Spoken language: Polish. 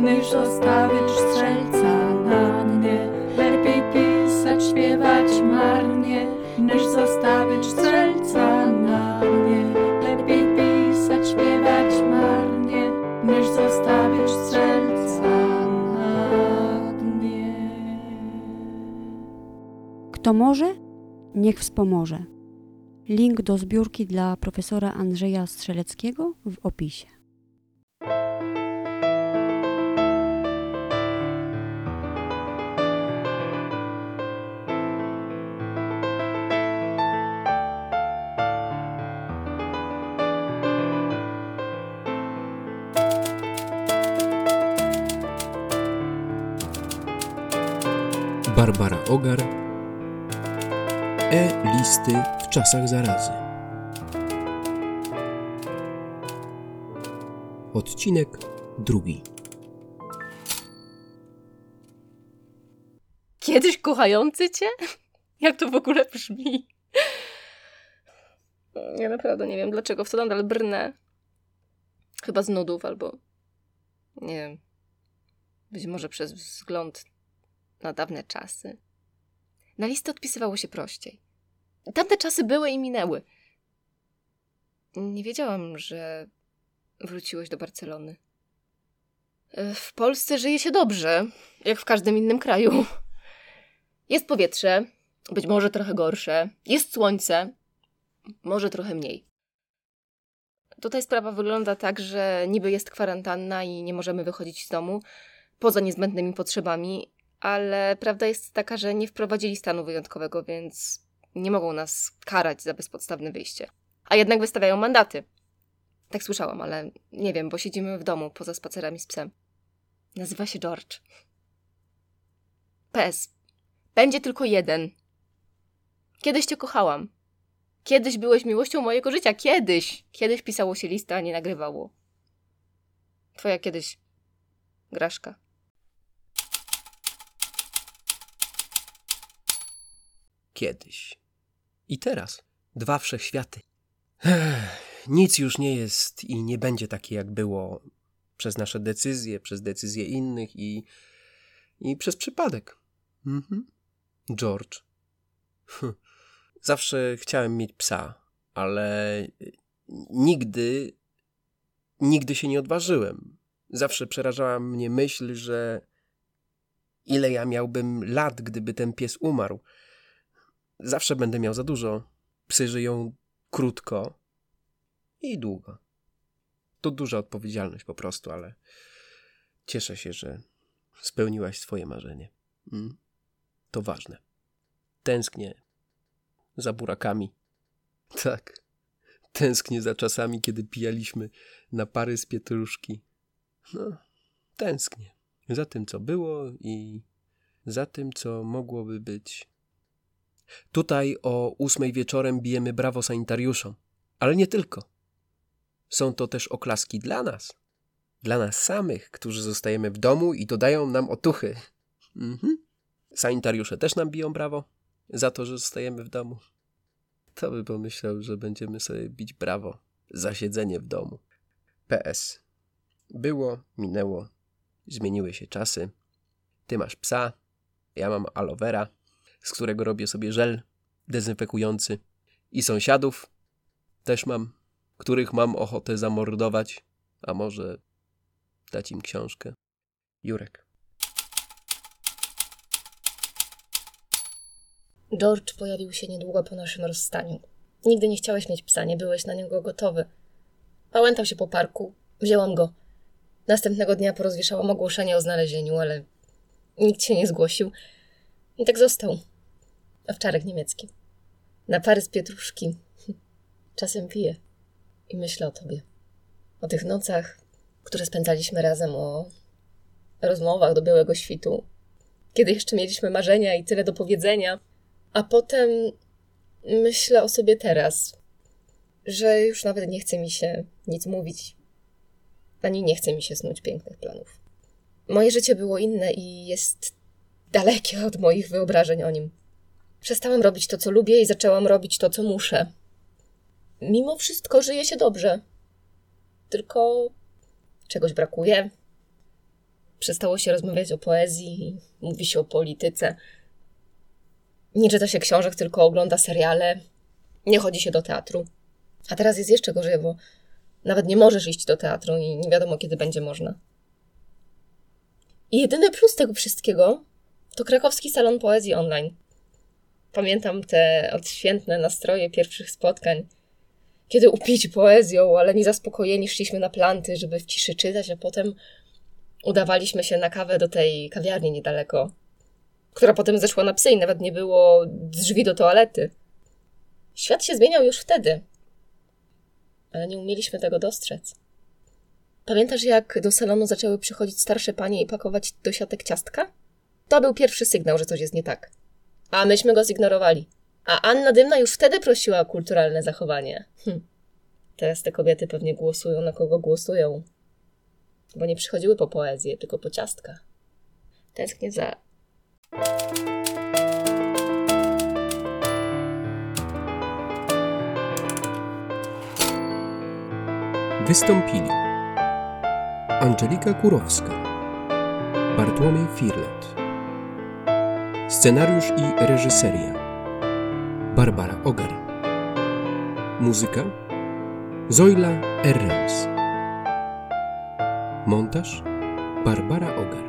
Nyż zostawić strzelca na dnie Lepiej pisać, śpiewać marnie Niż zostawić strzelca na dnie Lepiej pisać, śpiewać marnie Niż zostawić strzelca na dnie Kto może, niech wspomoże. Link do zbiórki dla profesora Andrzeja Strzeleckiego w opisie. Barbara Ogar E-listy w czasach zarazy Odcinek drugi Kiedyś kochający cię? Jak to w ogóle brzmi? Ja naprawdę nie wiem, dlaczego w to nadal brnę. Chyba z nudów albo... Nie wiem. Być może przez wzgląd na dawne czasy. Na listy odpisywało się prościej. Tamte czasy były i minęły. Nie wiedziałam, że wróciłeś do Barcelony. W Polsce żyje się dobrze, jak w każdym innym kraju. Jest powietrze, być może trochę gorsze, jest słońce, może trochę mniej. Tutaj sprawa wygląda tak, że niby jest kwarantanna i nie możemy wychodzić z domu, poza niezbędnymi potrzebami, ale prawda jest taka, że nie wprowadzili stanu wyjątkowego, więc nie mogą nas karać za bezpodstawne wyjście. A jednak wystawiają mandaty. Tak słyszałam, ale nie wiem, bo siedzimy w domu poza spacerami z psem. Nazywa się George. PS. Będzie tylko jeden. Kiedyś cię kochałam. Kiedyś byłeś miłością mojego życia. Kiedyś. Kiedyś pisało się lista, a nie nagrywało. Twoja kiedyś. Graszka. Kiedyś i teraz dwa wszechświaty. Ech, nic już nie jest i nie będzie takie jak było przez nasze decyzje, przez decyzje innych i, i przez przypadek. Mhm. George. Hm. Zawsze chciałem mieć psa, ale nigdy, nigdy się nie odważyłem. Zawsze przerażała mnie myśl, że ile ja miałbym lat, gdyby ten pies umarł. Zawsze będę miał za dużo. Psy żyją krótko i długo. To duża odpowiedzialność po prostu, ale cieszę się, że spełniłaś swoje marzenie. Mm. To ważne. Tęsknię za burakami. Tak. Tęsknię za czasami, kiedy pijaliśmy na pary z pietruszki. No, tęsknię. Za tym, co było i za tym, co mogłoby być. Tutaj o ósmej wieczorem bijemy brawo sanitariuszom. Ale nie tylko. Są to też oklaski dla nas. Dla nas samych, którzy zostajemy w domu i dodają nam otuchy. Mhm. Sanitariusze też nam biją brawo za to, że zostajemy w domu. To by pomyślał, że będziemy sobie bić brawo za siedzenie w domu. PS. Było, minęło, zmieniły się czasy. Ty masz psa, ja mam aloe vera, z którego robię sobie żel dezynfekujący. I sąsiadów też mam, których mam ochotę zamordować, a może dać im książkę. Jurek. George pojawił się niedługo po naszym rozstaniu. Nigdy nie chciałeś mieć psa, nie byłeś na niego gotowy. Pałętał się po parku, wzięłam go. Następnego dnia porozwieszałam ogłoszenie o znalezieniu, ale nikt się nie zgłosił. I tak został. Owczarek niemiecki. Na pary z pietruszki. Czasem piję i myślę o tobie. O tych nocach, które spędzaliśmy razem, o rozmowach do białego świtu, kiedy jeszcze mieliśmy marzenia i tyle do powiedzenia. A potem myślę o sobie teraz, że już nawet nie chce mi się nic mówić, ani nie chce mi się snuć pięknych planów. Moje życie było inne i jest dalekie od moich wyobrażeń o nim. Przestałam robić to, co lubię, i zaczęłam robić to, co muszę. Mimo wszystko żyje się dobrze. Tylko czegoś brakuje. przestało się rozmawiać o poezji, mówi się o polityce. Nie czyta się książek, tylko ogląda seriale. Nie chodzi się do teatru. A teraz jest jeszcze gorzej, bo nawet nie możesz iść do teatru i nie wiadomo, kiedy będzie można. I jedyny plus tego wszystkiego to krakowski salon poezji online. Pamiętam te odświętne nastroje pierwszych spotkań, kiedy upić poezją, ale niezaspokojeni szliśmy na planty, żeby w ciszy czytać, a potem udawaliśmy się na kawę do tej kawiarni niedaleko, która potem zeszła na psy i nawet nie było drzwi do toalety. Świat się zmieniał już wtedy, ale nie umieliśmy tego dostrzec. Pamiętasz, jak do salonu zaczęły przychodzić starsze panie i pakować do siatek ciastka? To był pierwszy sygnał, że coś jest nie tak. A myśmy go zignorowali. A Anna Dymna już wtedy prosiła o kulturalne zachowanie. Hm. Teraz te kobiety pewnie głosują na kogo głosują. Bo nie przychodziły po poezję, tylko po ciastka. Tęsknię za Wystąpili Angelika Kurowska, Bartłomiej Firlet, scenariusz i reżyseria. Barbara Ogar, muzyka? Zoila Errans, montaż? Barbara Ogar.